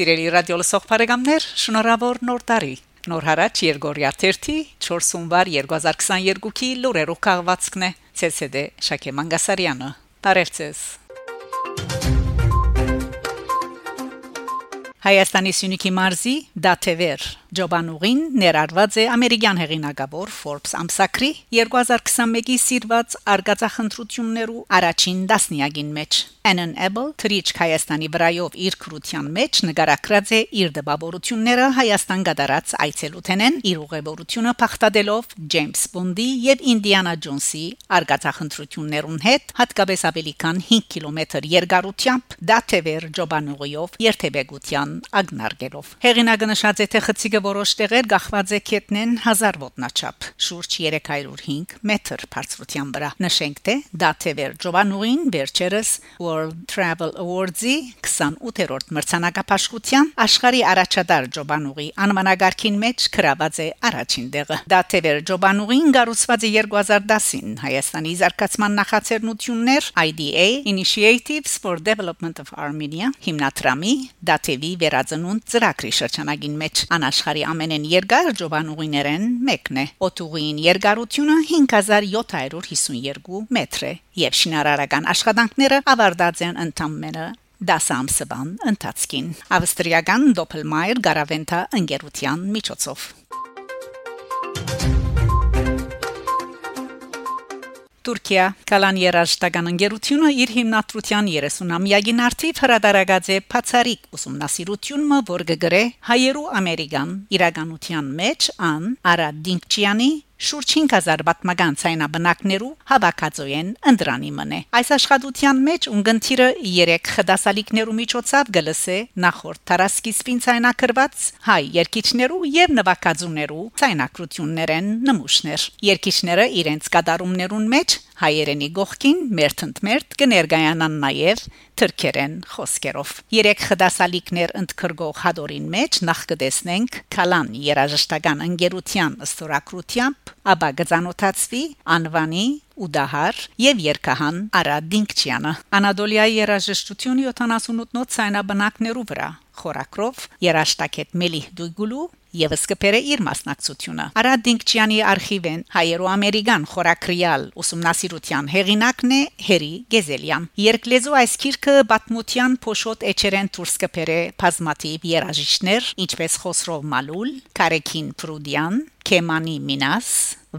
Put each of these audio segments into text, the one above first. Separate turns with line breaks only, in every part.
Սիրելի ռադիո լսող բարեկամներ, շնորհավոր նոր տարի։ Նոր հարաճ Երգորիա 1 4 հունվար 2022-ի լուրերով քաղվածքն է ՑՍԴ Շակե Մանգասարյանը։ Տարևցես։ Հայաստանի Սյունիքի մարզի Դաթևեր Ջոբանուղին ներառված է ամերիկյան հեղինակավոր Forbes ամսակրի 2021-ի սիրված արգածախնդրություններու առաջին դասնիագին մեջ Unable Trich Հայաստանի վրայով իր քրության մեջ նկարագրած է իր դպավորությունները Հայաստան գդարած այցելութենեն իր ուղևորությունը փախտadելով Ջեյմս Բոնդի եւ Ինդիանա Ջոնսի արգածախնդրություններուն հետ հատկապես ավելի քան 5 կիլոմետր երկարությամբ Դաթևեր Ջոբանուղիով երթեբեգության ագնարգելով Հեղինակը նշած է թե խցիկը որոշ տեղեր գախված է կետնեն 1000 ոտնաչափ շուրջ 305 մետր բարձրության վրա նշենք թե Դաթևեր Ջովանուին վերջերս World Travel Awards-ի 28-րդ մրցանակապաշխության աշխարհի առաջադար Ջովանուի անվանագարքին մեջ գրաված է առաջին տեղը Դաթևեր Ջովանուին գառուցված է 2010-ին Հայաստանի զարգացման նախաձեռնություններ IDA Initiatives for Development of Armenia հիմնադրամի Դաթևի վերածնունդ ծրագրի շրջանագին մեջ անաշխ աշխարհի ամենեն երկար ջոբանուղիներեն մեկն է։ Օտուղին երկարությունը 5752 մետր է եւ շինարարական աշխատանքները ավարտած են ընդամենը դասամսբան ընթացքին ավստրիական դոփելմայր գարավենտա ընկերության միջոցով Թուրքիա կալան երաժշտական ընկերությունը իր հիմնադրության 30-ամյակին արդիվ հրադարագած է բացարիք ուսումնասիրությունը, որ գգրե հայերու ամերիկան իրականության մեջ ան Արա Դինկչյանի շուրջ 5000 պատմական ցայնաբնակներու հավաքածոյեն ընդրանի մնե այս աշխատության մեջ ունգընթիրը 3 խդասալիկներու միջոցով գլսե նախորդ տարասկիզբին ցայնակրված հայ երկիչներու եւ նվակածուներու ցայնակրություններեն նմուշներ երկիչները իրենց կատարումներուն մեջ հայերենի գողքին մերթընդ կներգայանան նաև թրքերեն խոսքերով երեք խդասալիկներ ընդքրգող հադորին մեջ նախ կտեսնենք կալան երաժշտական ընկերության ստորակրությամբ ապա գծանոթացվի անվանի Ուդահար եւ Երկահան Արադինկչյանը Անադոլիայի երաժշտությունը 78-նոց ցայնաբնակներու վրա խորակրով երաշտակետ Մելի Դույգուլու Եվս կփերը իր մասնակցությունը Արադ Դինկչյանի արխիվեն հայերո-ամերիկան խորակրիալ ուսումնասիրության հեղինակն է Հերի Գեզելյան Երկլեզու այս քիրքը բատմության փոշոտ էչերեն դուրս կփերը բազմատիվ երաժիշտներ ինչպես Խոսրով Մալուլ, Կարեկին Պրուդյան, Քեմանի Մինաս,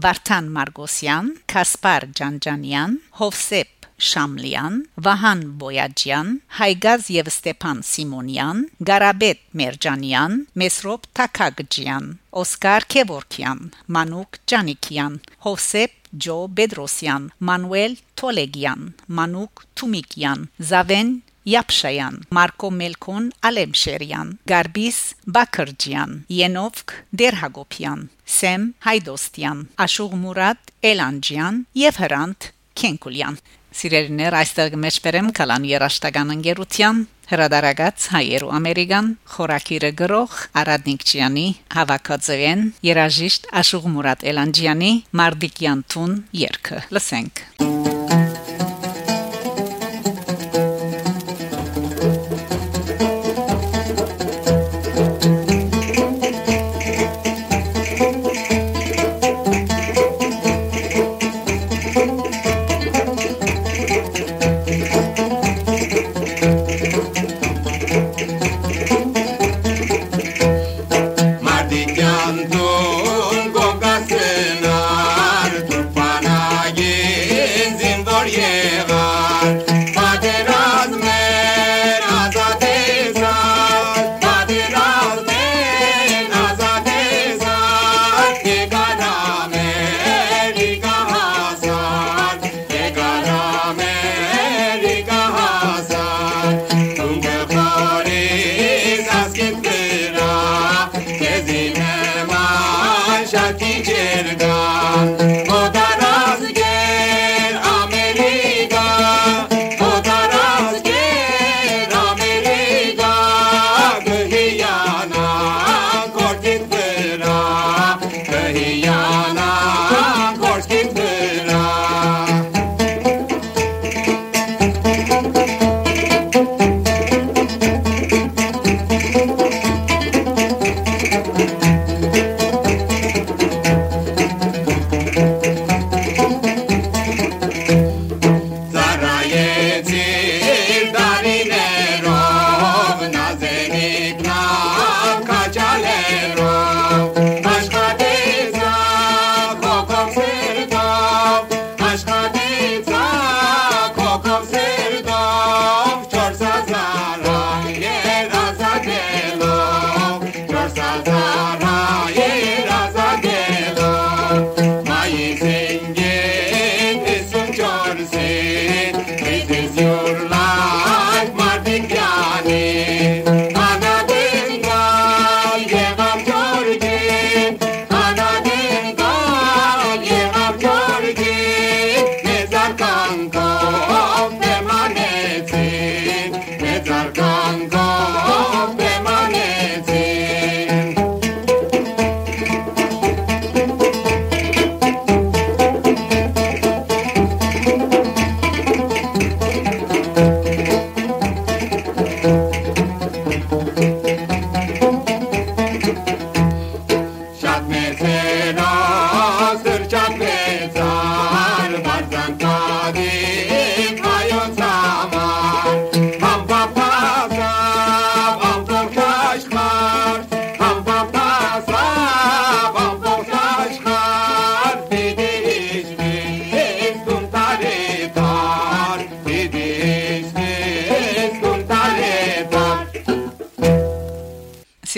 Վարդան Մարգոսյան, Կասպար Ջանջանյան, Հովսեփ Շամլյան, Վահան Բոյաջյան, Հայգազ եւ Ստեփան Սիմոնյան, Գարաբետ Մերջանյան, Մեսրոպ Թակագջյան, Օսկար Քևորքյան, Մանուկ Ջանիկյան, Հովսեփ Ջո Բեդրոսյան, Մանուել Թոլեգյան, Մանուկ Թումիկյան, Զավեն Յապշայան, Մարկո Մելքոն Ալեմշերյան, Գարբիս Բաքրջյան, Յենովկ Դերհագոփյան, Սեմ Հայդոստյան, Աշուղ Մուրադ Էլանջյան եւ Հրանտ Քենկուլյան։ Սիրելիներ, այստեղ մեջբերեմ կալան երաշտական ընկերության հրադարագած հայերու ամերիկան խորակիրը գրող Արադնիկչյանի հավաքածոյեն երաժիշտ Աշուղ Մուրադ Էլանջյանի Մարդիկյան տուն երգը լսենք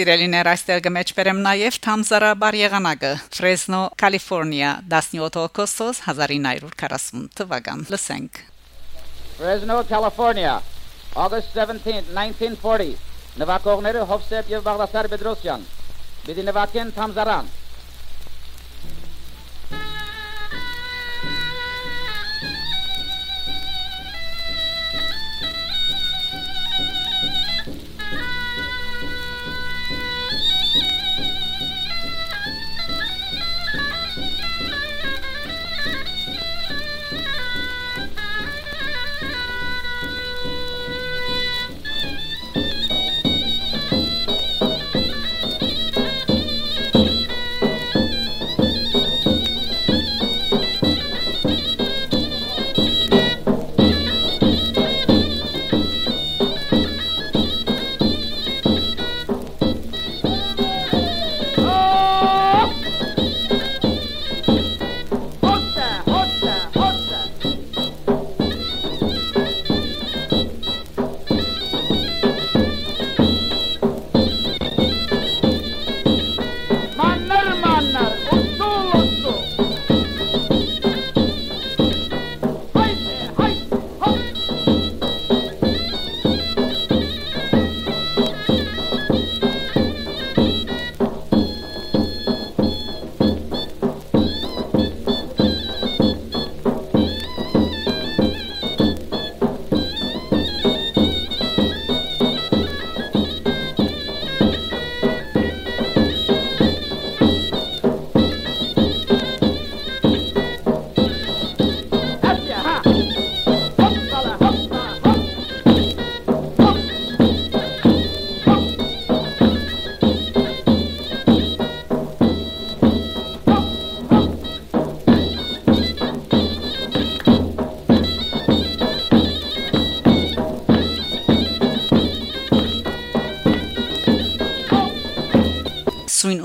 Սիրելիներ այստեղ գմեջբերեմ նաև Թամզարաբար եղանակը Ֆրեզնո Կալիֆոռնիա 17 օգոստոս 1940 թվական լսենք
Fresno, California, August 17, 1940. Նվակողները Հովսեփ եւ Բաղդասար Պետրոսյան։ Պիտի նվակեն Թամզարան։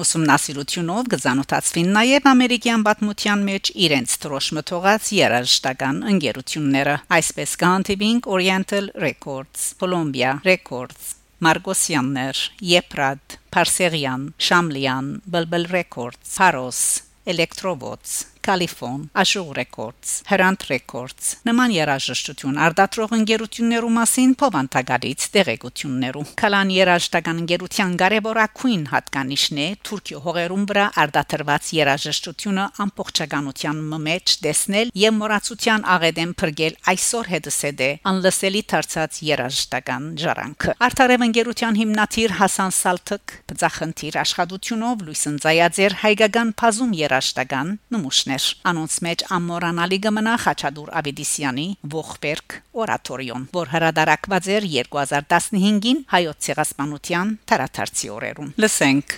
ուսումնասիրությունով գզանոթացվին նաև ամերիկյան պատմության մեջ իրենց դրոշ մթողած երաժշտական ընկերությունները այսպես կանտիվինգ Oriental Records, Columbia Records Մարգոսյաններ, Եփրատ, Փարսեղյան, Շամլյան, Բլբլ Records, Paros, Electrovox, Califon, Ashur Records, Herant Records նման երաժշտություն արտադրող ընկերություններու մասին փոխանցագարից տեղեկություններու Կալան երաժշտական ընկերության կարևորագույն հատկանիշն է Թուրքիո հողերում վրա արտադրված երաժշտությունը ամբողջականության մեջ տեսնել եւ մոռացության աղեդեն փրկել այսօր հետսեդե անլսելի դարձած երաժշտական ժառանգը Արտարև ընկերության հիմնադիր Հասան Սալթկ բծախնդիր աշխատությունով լույս ընծայաձեր հայկական բազում երաժշտական նմուշներ անոնց մեջ ամորանալի կմնա Խաչադուր Ավետիսյանի Ողբերգ օրատորիոն որ հրադարակված էր 2015-ին հայոց ցեղասպանության տարածարցի օրերում լսենք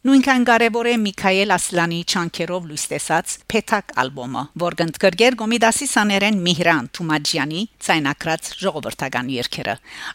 Նույնքան կարևոր է Միքայել Ասլանի չանկերով լույս տեսած Փեթակ ալբոմը, որ գնդկրգեր Գոմիդասի սաներեն Միհրան Թումաջյանի ցայնակրած ժողովրդական երգերը։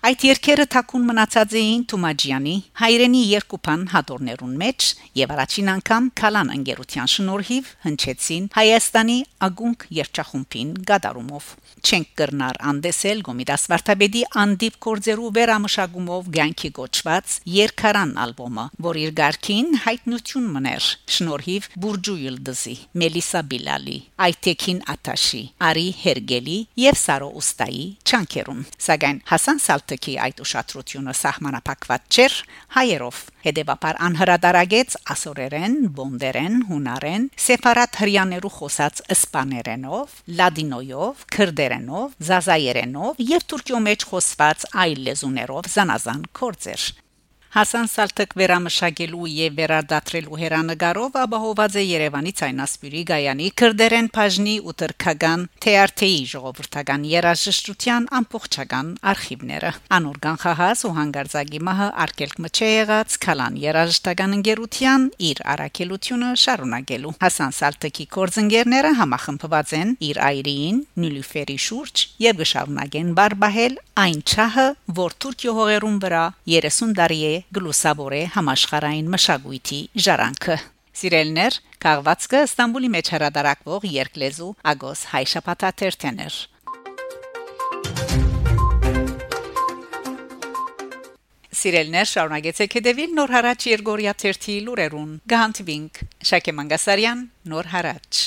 Այդ երգերը թակուն մնացած էին Թումաջյանի հայրենի երկուփան հատորներուն մեջ եւ առաջին անգամ Քալան ընկերության շնորհիվ հնչեցին Հայաստանի ագունք երգչախումբին գդարումով։ Չենք կրնար անդեսել Գոմիդաս Վարդապետի անդիպ կորձերու վերամշակումով ցանկի գոչված Երկարան ալբոմը, որ իր ղարքին Թեքին հայտնություն մներ շնորհիվ Բուրջուիլդզի Մելիսա Բիլալի Այթեքին Աթաշի Արի Հերգելի եւ Սարո Ուստայի Չանկերում սակայն Հասան Սալտեկի այդ ուշադրությունը սահմանապակված չէր հայերով Հետևաբար անհրադարագեց ասորերեն, բոնդերեն, հունարեն, սեփարատ հрьяաներու խոսած իսպաներենով, լադինոյով, քրդերենով, զազայերենով եւ թուրքիո մեջ խոսված այլ լեզուներով զանազան կորձեր։ Հասան Սալտիկ վերամշակելու եւ վերադատրելու հերանեկարով ապահոված է Երևանի ցայնասպյուրի Գայանի քրդերեն բաժնի ու թրքական TRT-ի ժողովրդական երաժշտության ամբողջական արխիվները։ Անոր Գանխահաս ու հանգարձակի մահը արկելք մչե եղած Քալան երաժշտական ընկերության իր առաքելությունը շարունակելու։ Հասան Սալտիկի կորձընկերները համախմբված են իր այրին Նյուլիֆերի շուրջ եւ գշարունակեն բարբահել այն չահը, որ Թուրքիո հողերուն վրա 30 տարի է գլուսաբորե համաշխարային մշակույթի ժառանգը Սիրելներ, քաղվածքը Ստամբուլի մեջ հրադարակվող երկլեզու Ագոս Հայշապատաթերթեներ։ Սիրելներ, շարունակեցեք հետևել Նոր հարաճ Երգորիա 1-ի լուրերուն։ Գանտվինք Շակե Մանգասարյան, Նոր հարաճ։